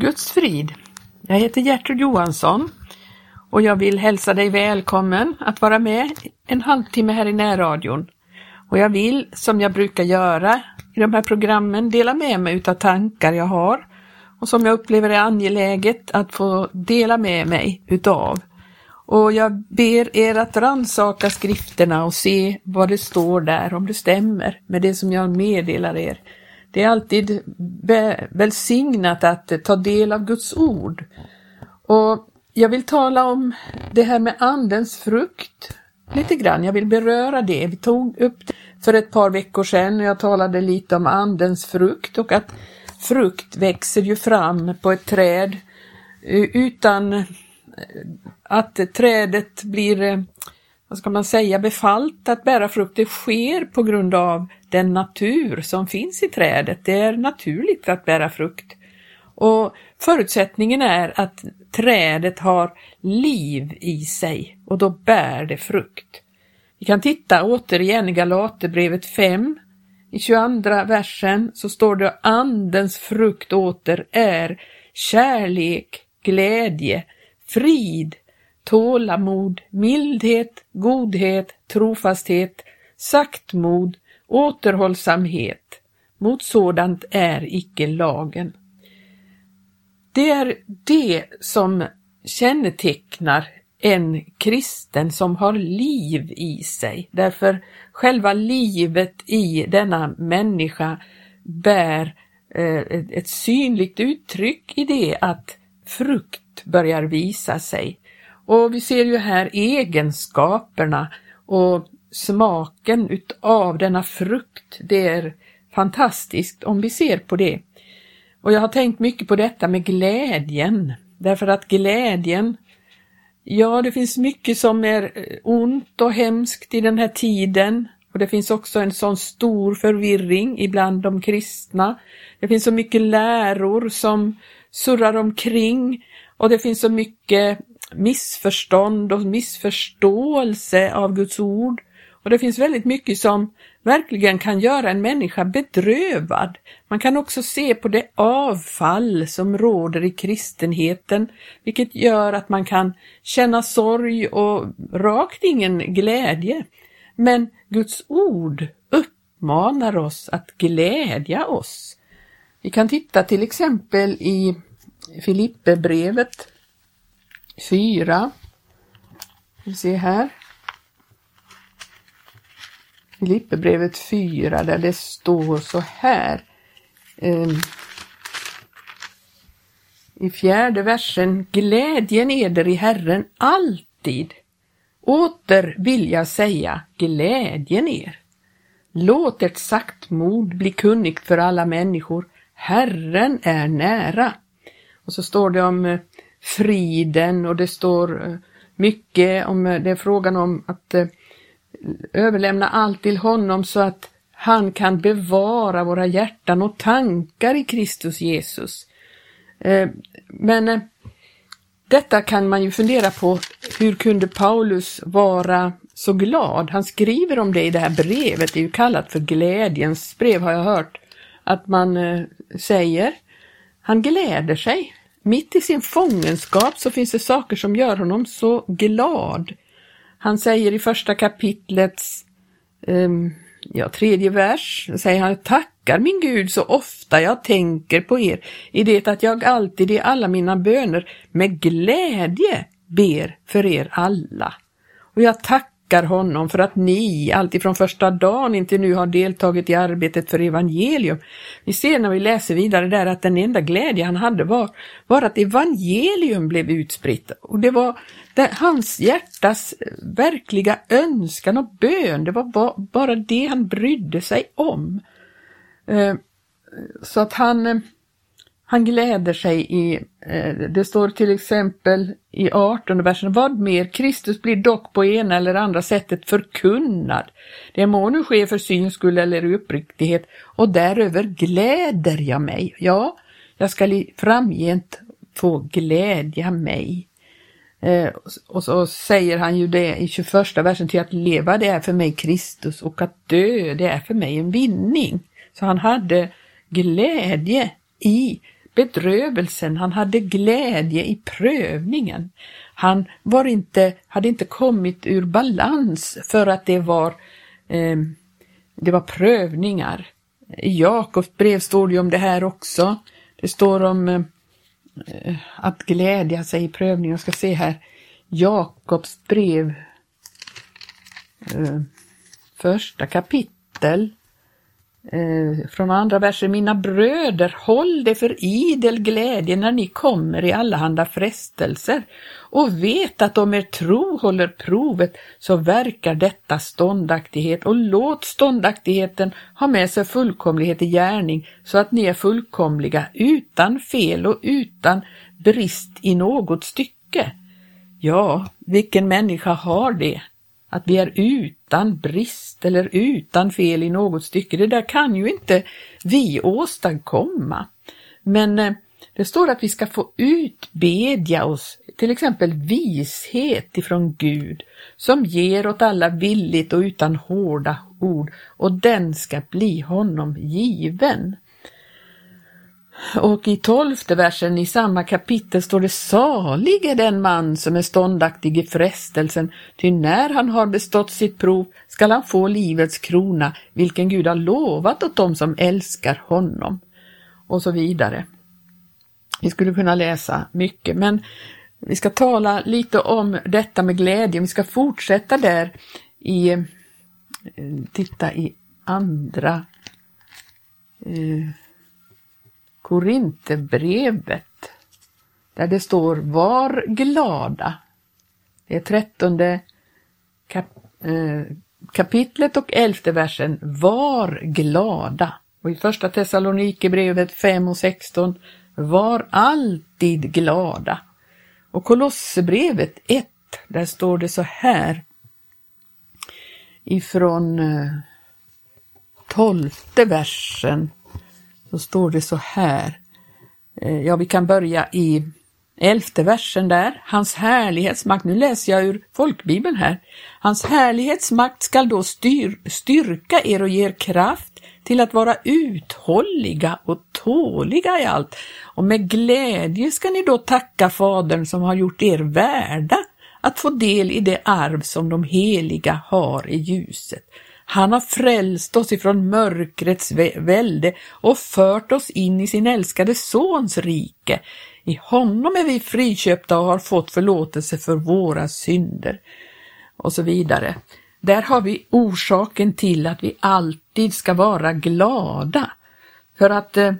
Guds frid. Jag heter Gertrud Johansson och jag vill hälsa dig välkommen att vara med en halvtimme här i närradion. Och jag vill, som jag brukar göra i de här programmen, dela med mig utav tankar jag har och som jag upplever är angeläget att få dela med mig utav. Och jag ber er att ransaka skrifterna och se vad det står där, om det stämmer med det som jag meddelar er. Det är alltid välsignat att ta del av Guds ord. Och jag vill tala om det här med andens frukt lite grann. Jag vill beröra det. Vi tog upp det för ett par veckor sedan och jag talade lite om andens frukt och att frukt växer ju fram på ett träd eh, utan att trädet blir, eh, vad ska man säga, befallt att bära frukt. Det sker på grund av den natur som finns i trädet. Det är naturligt att bära frukt. Och förutsättningen är att trädet har liv i sig och då bär det frukt. Vi kan titta återigen i Galaterbrevet 5. I 22 versen så står det Andens frukt åter är kärlek, glädje, frid, tålamod, mildhet, godhet, trofasthet, saktmod, återhållsamhet. Mot sådant är icke lagen. Det är det som kännetecknar en kristen som har liv i sig. Därför själva livet i denna människa bär eh, ett synligt uttryck i det att frukt börjar visa sig. Och vi ser ju här egenskaperna och smaken utav denna frukt. Det är fantastiskt om vi ser på det. Och jag har tänkt mycket på detta med glädjen, därför att glädjen, ja det finns mycket som är eh, ont och hemskt i den här tiden och det finns också en sån stor förvirring ibland de kristna. Det finns så mycket läror som surrar omkring och det finns så mycket missförstånd och missförståelse av Guds ord. Och det finns väldigt mycket som verkligen kan göra en människa bedrövad. Man kan också se på det avfall som råder i kristenheten, vilket gör att man kan känna sorg och rakt ingen glädje. Men Guds ord uppmanar oss att glädja oss. Vi kan titta till exempel i Filipperbrevet 4. Vi ser här. Filipperbrevet 4 där det står så här. Um, I fjärde versen, glädjen eder i Herren alltid. Åter vill jag säga, glädjen er. Låt ert saktmod bli kunnigt för alla människor. Herren är nära. Och så står det om eh, friden och det står eh, mycket om, eh, det är frågan om att eh, överlämna allt till honom så att han kan bevara våra hjärtan och tankar i Kristus Jesus. Men detta kan man ju fundera på, hur kunde Paulus vara så glad? Han skriver om det i det här brevet, det är ju kallat för glädjens brev har jag hört att man säger. Han gläder sig. Mitt i sin fångenskap så finns det saker som gör honom så glad. Han säger i första kapitlets um, ja, tredje vers, säger han tackar min Gud så ofta jag tänker på er i det att jag alltid i alla mina böner med glädje ber för er alla. Och jag tackar tackar honom för att ni alltifrån första dagen inte nu har deltagit i arbetet för evangelium. Vi ser när vi läser vidare där att den enda glädje han hade var, var att evangelium blev utspritt och det var det, hans hjärtas verkliga önskan och bön, det var ba, bara det han brydde sig om. Eh, så att han eh, han gläder sig i, eh, det står till exempel i 18 versen, vad mer, Kristus blir dock på ena eller andra sättet förkunnad. Det må nu ske för syns skull eller i uppriktighet och däröver gläder jag mig. Ja, jag ska framgent få glädja mig. Eh, och så säger han ju det i 21 versen till att leva det är för mig Kristus och att dö det är för mig en vinning. Så han hade glädje i bedrövelsen, han hade glädje i prövningen. Han var inte, hade inte kommit ur balans för att det var, eh, det var prövningar. I Jakobs brev står det om det här också. Det står om eh, att glädja sig i prövningen. Jag ska se här. Jakobs brev, eh, första kapitel. Eh, från andra versen, mina bröder, håll det för idel glädje när ni kommer i allehanda frestelser och vet att om er tro håller provet så verkar detta ståndaktighet och låt ståndaktigheten ha med sig fullkomlighet i gärning så att ni är fullkomliga utan fel och utan brist i något stycke. Ja, vilken människa har det? Att vi är utan brist eller utan fel i något stycke. Det där kan ju inte vi åstadkomma. Men eh, det står att vi ska få utbedja oss, till exempel vishet ifrån Gud, som ger åt alla villigt och utan hårda ord, och den ska bli honom given. Och i tolfte versen i samma kapitel står det salig är den man som är ståndaktig i frestelsen, ty när han har bestått sitt prov skall han få livets krona, vilken Gud har lovat åt dem som älskar honom. Och så vidare. Vi skulle kunna läsa mycket, men vi ska tala lite om detta med glädje. Vi ska fortsätta där i, eh, titta i andra eh, Korinthierbrevet där det står Var glada. Det är trettonde kap, eh, kapitlet och elfte versen. Var glada. Och i första Thessalonikerbrevet 5 och 16 Var alltid glada. Och Kolosserbrevet 1, där står det så här ifrån eh, tolfte versen så står det så här. Eh, ja, vi kan börja i elfte versen där. Hans härlighetsmakt, nu läser jag ur folkbibeln här. Hans härlighetsmakt skall då styr, styrka er och ge er kraft till att vara uthålliga och tåliga i allt. Och med glädje ska ni då tacka Fadern som har gjort er värda att få del i det arv som de heliga har i ljuset. Han har frälst oss ifrån mörkrets välde och fört oss in i sin älskade Sons rike. I honom är vi friköpta och har fått förlåtelse för våra synder. Och så vidare. Där har vi orsaken till att vi alltid ska vara glada. För att eh,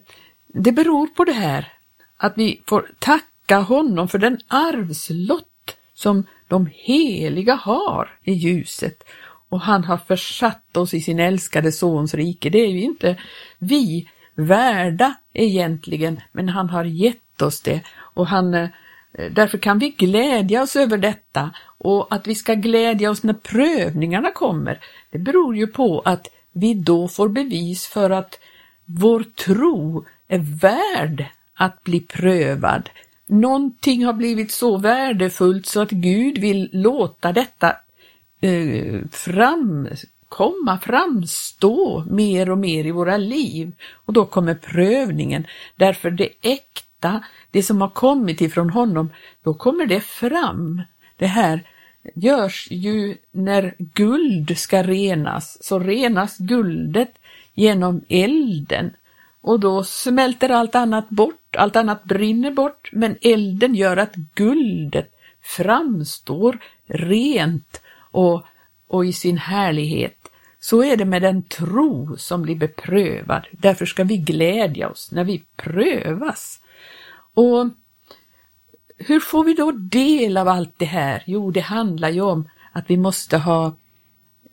det beror på det här att vi får tacka honom för den arvslott som de heliga har i ljuset och han har försatt oss i sin älskade sons rike. Det är ju inte vi värda egentligen, men han har gett oss det och han eh, Därför kan vi glädja oss över detta och att vi ska glädja oss när prövningarna kommer, det beror ju på att vi då får bevis för att vår tro är värd att bli prövad. Någonting har blivit så värdefullt så att Gud vill låta detta eh, framkomma, framstå mer och mer i våra liv. Och då kommer prövningen, därför det äkta, det som har kommit ifrån honom, då kommer det fram. Det här görs ju när guld ska renas, så renas guldet genom elden. Och då smälter allt annat bort, allt annat brinner bort, men elden gör att guldet framstår rent och, och i sin härlighet. Så är det med den tro som blir beprövad. Därför ska vi glädja oss när vi prövas. Och hur får vi då del av allt det här? Jo, det handlar ju om att vi måste ha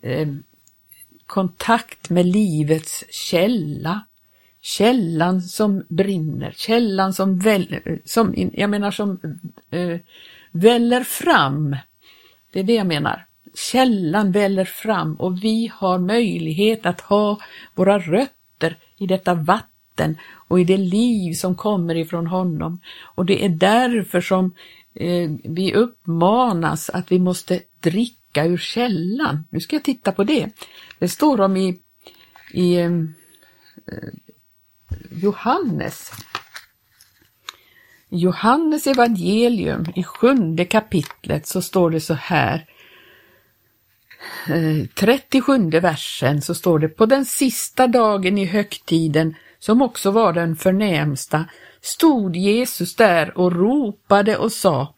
eh, kontakt med livets källa. Källan som brinner, källan som, väl, som jag menar som eh, väller fram. Det är det jag menar källan väller fram och vi har möjlighet att ha våra rötter i detta vatten och i det liv som kommer ifrån honom. Och det är därför som eh, vi uppmanas att vi måste dricka ur källan. Nu ska jag titta på det. Det står om i, i eh, Johannes I Johannes evangelium i sjunde kapitlet så står det så här Eh, 37 versen så står det på den sista dagen i högtiden som också var den förnämsta stod Jesus där och ropade och sa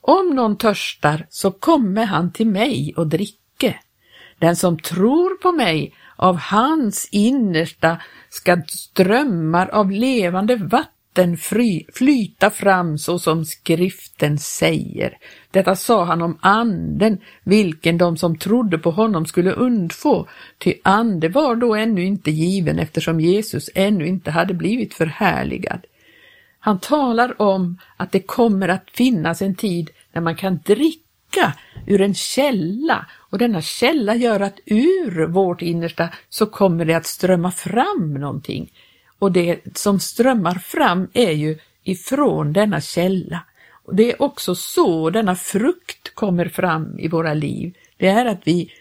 Om någon törstar så kommer han till mig och dricke. Den som tror på mig av hans innersta ska strömmar av levande vatten vatten fly, flyta fram så som skriften säger. Detta sa han om anden, vilken de som trodde på honom skulle undfå, ty ande var då ännu inte given eftersom Jesus ännu inte hade blivit förhärligad. Han talar om att det kommer att finnas en tid när man kan dricka ur en källa och denna källa gör att ur vårt innersta så kommer det att strömma fram någonting. Och det som strömmar fram är ju ifrån denna källa. Och Det är också så denna frukt kommer fram i våra liv. Det är att vi,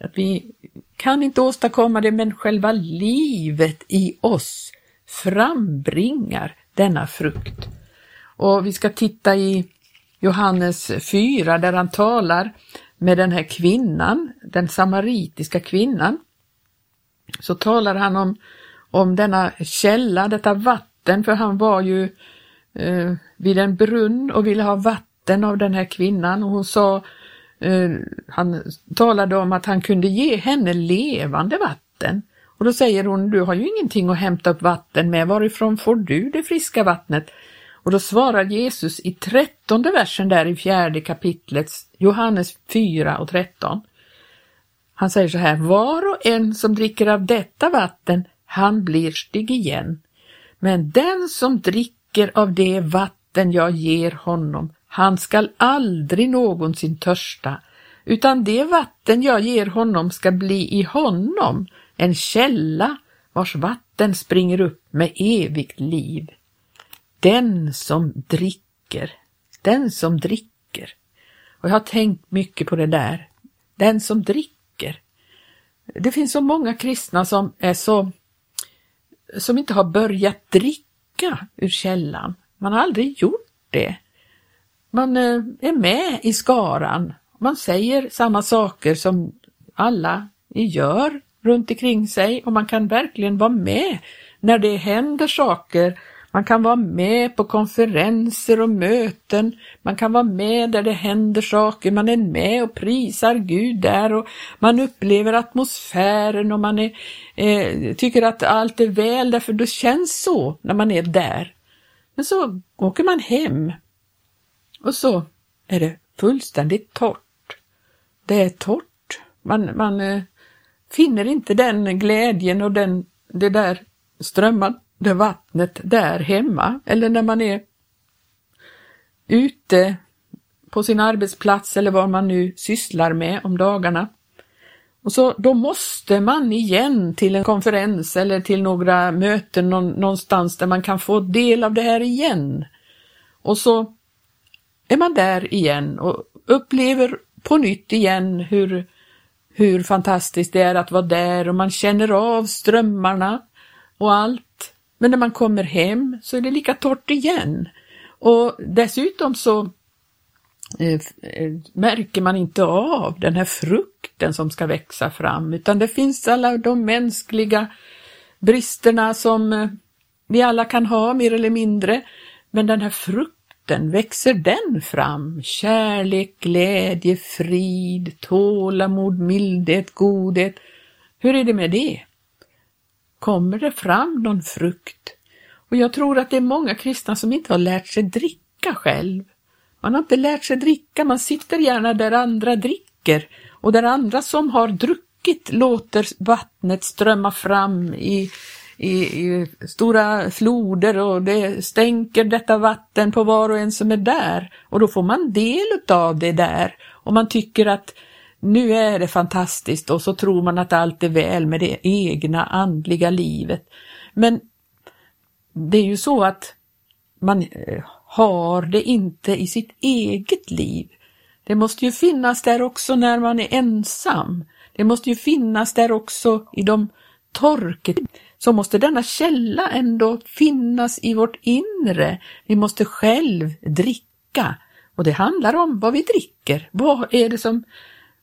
att vi kan inte åstadkomma det, men själva livet i oss frambringar denna frukt. Och vi ska titta i Johannes 4 där han talar med den här kvinnan, den samaritiska kvinnan. Så talar han om om denna källa, detta vatten, för han var ju eh, vid en brunn och ville ha vatten av den här kvinnan och hon sa, eh, han talade om att han kunde ge henne levande vatten. Och då säger hon, du har ju ingenting att hämta upp vatten med, varifrån får du det friska vattnet? Och då svarar Jesus i trettonde versen där i fjärde kapitlet, Johannes 4 och 13. Han säger så här, var och en som dricker av detta vatten han blir stygg igen. Men den som dricker av det vatten jag ger honom, han skall aldrig någonsin törsta, utan det vatten jag ger honom ska bli i honom en källa vars vatten springer upp med evigt liv. Den som dricker, den som dricker. Och jag har tänkt mycket på det där. Den som dricker. Det finns så många kristna som är så som inte har börjat dricka ur källan. Man har aldrig gjort det. Man eh, är med i skaran. Man säger samma saker som alla gör runt omkring sig och man kan verkligen vara med när det händer saker man kan vara med på konferenser och möten, man kan vara med där det händer saker, man är med och prisar Gud där och man upplever atmosfären och man är, eh, tycker att allt är väl därför det känns så när man är där. Men så åker man hem och så är det fullständigt torrt. Det är torrt. Man, man eh, finner inte den glädjen och den, det där strömmar det vattnet där hemma eller när man är ute på sin arbetsplats eller vad man nu sysslar med om dagarna. Och så Då måste man igen till en konferens eller till några möten någonstans där man kan få del av det här igen. Och så är man där igen och upplever på nytt igen hur, hur fantastiskt det är att vara där och man känner av strömmarna och allt. Men när man kommer hem så är det lika torrt igen. Och dessutom så eh, eh, märker man inte av den här frukten som ska växa fram, utan det finns alla de mänskliga bristerna som eh, vi alla kan ha mer eller mindre. Men den här frukten, växer den fram? Kärlek, glädje, frid, tålamod, mildhet, godhet. Hur är det med det? Kommer det fram någon frukt. Och jag tror att det är många kristna som inte har lärt sig dricka själv. Man har inte lärt sig dricka, man sitter gärna där andra dricker och där andra som har druckit låter vattnet strömma fram i, i, i stora floder och det stänker detta vatten på var och en som är där och då får man del av det där och man tycker att nu är det fantastiskt och så tror man att allt är väl med det egna andliga livet. Men det är ju så att man eh, har det inte i sitt eget liv. Det måste ju finnas där också när man är ensam. Det måste ju finnas där också i de torket. så måste denna källa ändå finnas i vårt inre. Vi måste själv dricka och det handlar om vad vi dricker. Vad är det som...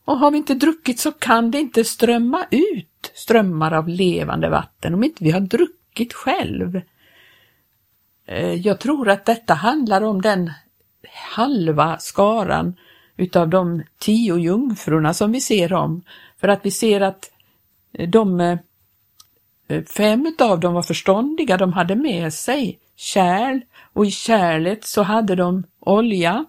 Och har vi inte druckit så kan det inte strömma ut strömmar av levande vatten om inte vi har druckit själv. Eh, jag tror att detta handlar om den halva skaran utav de tio jungfrurna som vi ser om. För att vi ser att eh, de eh, fem utav dem var förståndiga, de hade med sig kärl och i kärlet så hade de olja.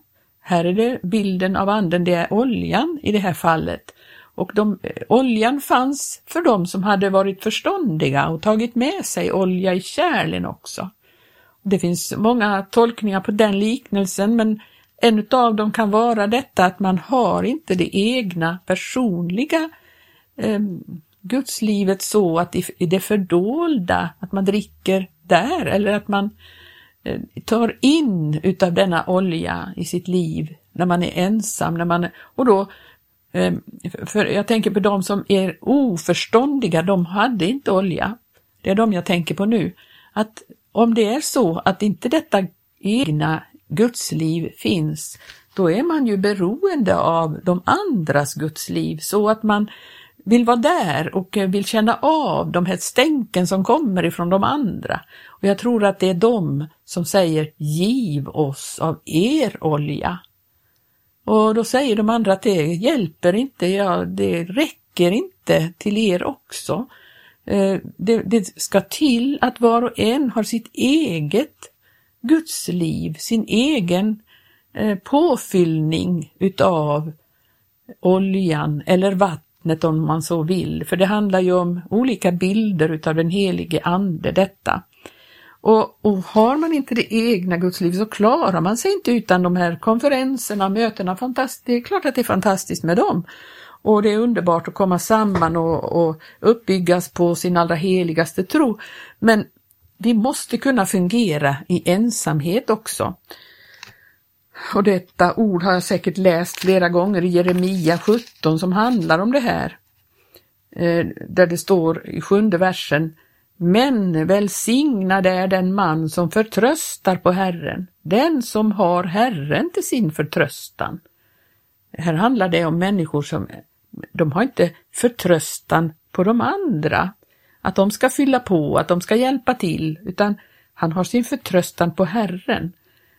Här är det bilden av anden, det är oljan i det här fallet. Och de, oljan fanns för dem som hade varit förståndiga och tagit med sig olja i kärlen också. Det finns många tolkningar på den liknelsen men en av dem kan vara detta att man har inte det egna personliga eh, gudslivet så att i det fördolda, att man dricker där eller att man eh, Eh, tar in utav denna olja i sitt liv när man är ensam, när man, och då eh, för jag tänker på de som är oförståndiga, de hade inte olja. Det är de jag tänker på nu. Att om det är så att inte detta egna gudsliv finns, då är man ju beroende av de andras gudsliv så att man vill vara där och vill känna av de här stänken som kommer ifrån de andra. Och jag tror att det är de som säger giv oss av er olja. Och då säger de andra att det hjälper inte, ja, det räcker inte till er också. Eh, det, det ska till att var och en har sitt eget gudsliv, sin egen eh, påfyllning utav oljan eller vattnet om man så vill, för det handlar ju om olika bilder utav den helige ande detta. Och, och, har man inte det egna gudslivet så klarar man sig inte utan de här konferenserna, mötena. Fantastiskt. Det är klart att det är fantastiskt med dem. Och det är underbart att komma samman och, och uppbyggas på sin allra heligaste tro. Men vi måste kunna fungera i ensamhet också. Och detta ord har jag säkert läst flera gånger i Jeremia 17 som handlar om det här. Eh, där det står i sjunde versen Men välsignad är den man som förtröstar på Herren, den som har Herren till sin förtröstan. Här handlar det om människor som de har inte förtröstan på de andra, att de ska fylla på, att de ska hjälpa till, utan han har sin förtröstan på Herren.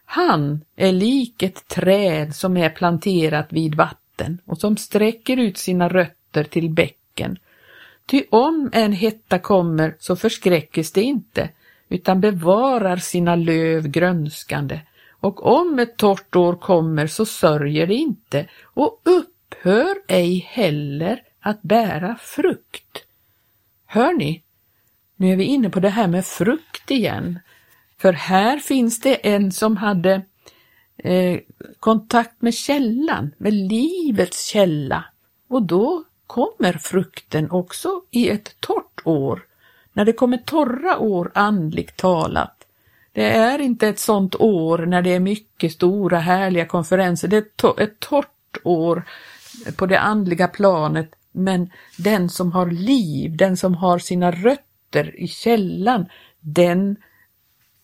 Han är lik ett träd som är planterat vid vatten och som sträcker ut sina rötter till bäcken. Ty om en hetta kommer så förskräckes det inte, utan bevarar sina löv grönskande. Och om ett torrt år kommer så sörjer det inte och upphör ej heller att bära frukt. Hör ni? Nu är vi inne på det här med frukt igen. För här finns det en som hade eh, kontakt med källan, med livets källa. Och då kommer frukten också i ett torrt år, när det kommer torra år andligt talat. Det är inte ett sådant år när det är mycket stora härliga konferenser, det är ett torrt år på det andliga planet, men den som har liv, den som har sina rötter i källan, den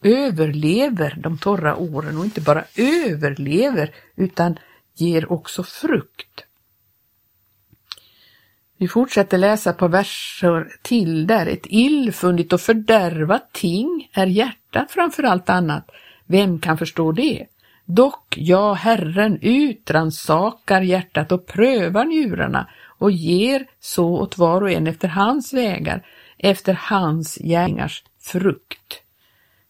överlever de torra åren och inte bara överlever utan ger också frukt. Vi fortsätter läsa på verser till där. Ett illfundigt och fördärvat ting är hjärtat framför allt annat. Vem kan förstå det? Dock, ja, Herren utransakar hjärtat och prövar njurarna och ger så åt var och en efter hans vägar, efter hans gärningars frukt.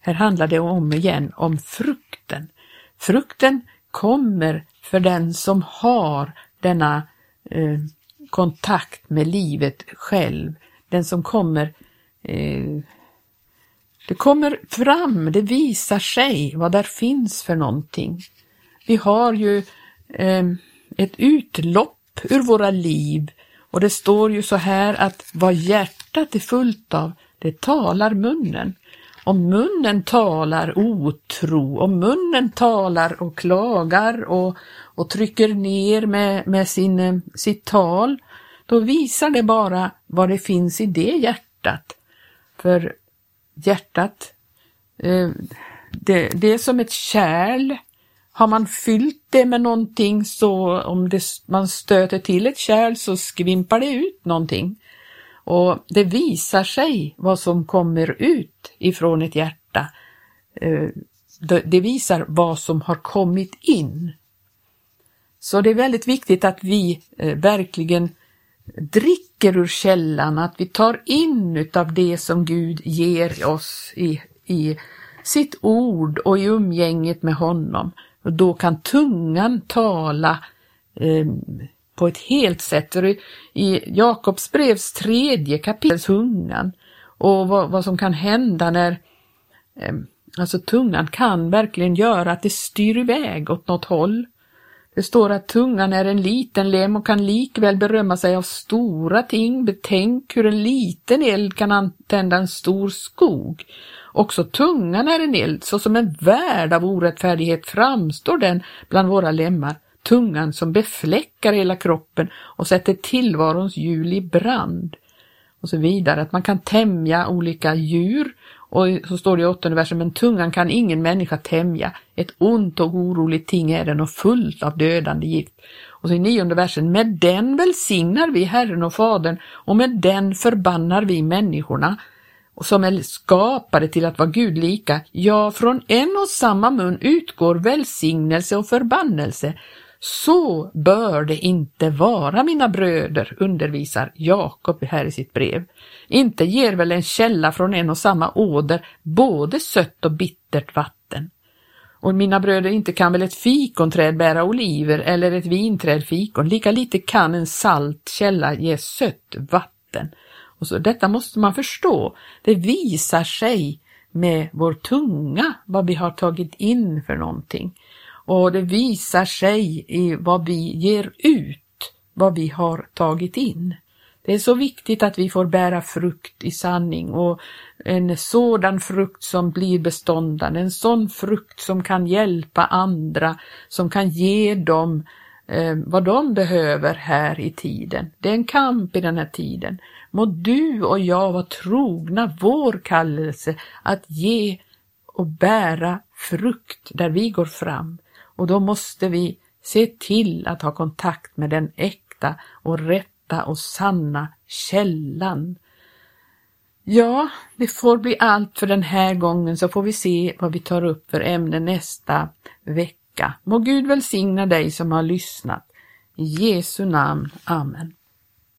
Här handlar det om igen om frukten. Frukten kommer för den som har denna eh, kontakt med livet själv, den som kommer eh, det kommer fram, det visar sig vad där finns för någonting. Vi har ju eh, ett utlopp ur våra liv och det står ju så här att vad hjärtat är fullt av, det talar munnen. Om munnen talar otro, om munnen talar och klagar och, och trycker ner med, med sin, eh, sitt tal, då visar det bara vad det finns i det hjärtat. För hjärtat, eh, det, det är som ett kärl. Har man fyllt det med någonting så om det, man stöter till ett kärl så skvimpar det ut någonting. Och det visar sig vad som kommer ut ifrån ett hjärta. Eh, det visar vad som har kommit in. Så det är väldigt viktigt att vi eh, verkligen dricker ur källan, att vi tar in utav det som Gud ger oss i, i sitt ord och i umgänget med honom. Och då kan tungan tala eh, på ett helt sätt. För I Jakobs brevs tredje kapitel, tungan, och vad, vad, som kan hända när eh, Alltså tungan kan verkligen göra att det styr iväg åt något håll. Det står att tungan är en liten lem och kan likväl berömma sig av stora ting. Betänk hur en liten eld kan antända en stor skog. Också tungan är en eld, så som en värld av orättfärdighet framstår den bland våra lemmar. Tungan som befläckar hela kroppen och sätter tillvarons hjul i brand. Och så vidare, att man kan tämja olika djur och så står det i åttonde versen, men tungan kan ingen människa tämja. Ett ont och oroligt ting är den och fullt av dödande gift. Och så i nionde versen, med den välsignar vi Herren och Fadern och med den förbannar vi människorna som är skapade till att vara Gud lika. Ja, från en och samma mun utgår välsignelse och förbannelse. Så bör det inte vara, mina bröder, undervisar Jakob här i sitt brev. Inte ger väl en källa från en och samma åder både sött och bittert vatten. Och mina bröder, inte kan väl ett fikonträd bära oliver eller ett vinträd fikon, lika lite kan en salt källa ge sött vatten. Och så, detta måste man förstå. Det visar sig med vår tunga vad vi har tagit in för någonting. Och det visar sig i vad vi ger ut, vad vi har tagit in. Det är så viktigt att vi får bära frukt i sanning och en sådan frukt som blir beståndande, en sån frukt som kan hjälpa andra, som kan ge dem eh, vad de behöver här i tiden. Det är en kamp i den här tiden. Må du och jag vara trogna vår kallelse att ge och bära frukt där vi går fram. Och då måste vi se till att ha kontakt med den äkta och rätta och sanna källan. Ja, det får bli allt för den här gången så får vi se vad vi tar upp för ämne nästa vecka. Må Gud välsigna dig som har lyssnat. I Jesu namn. Amen.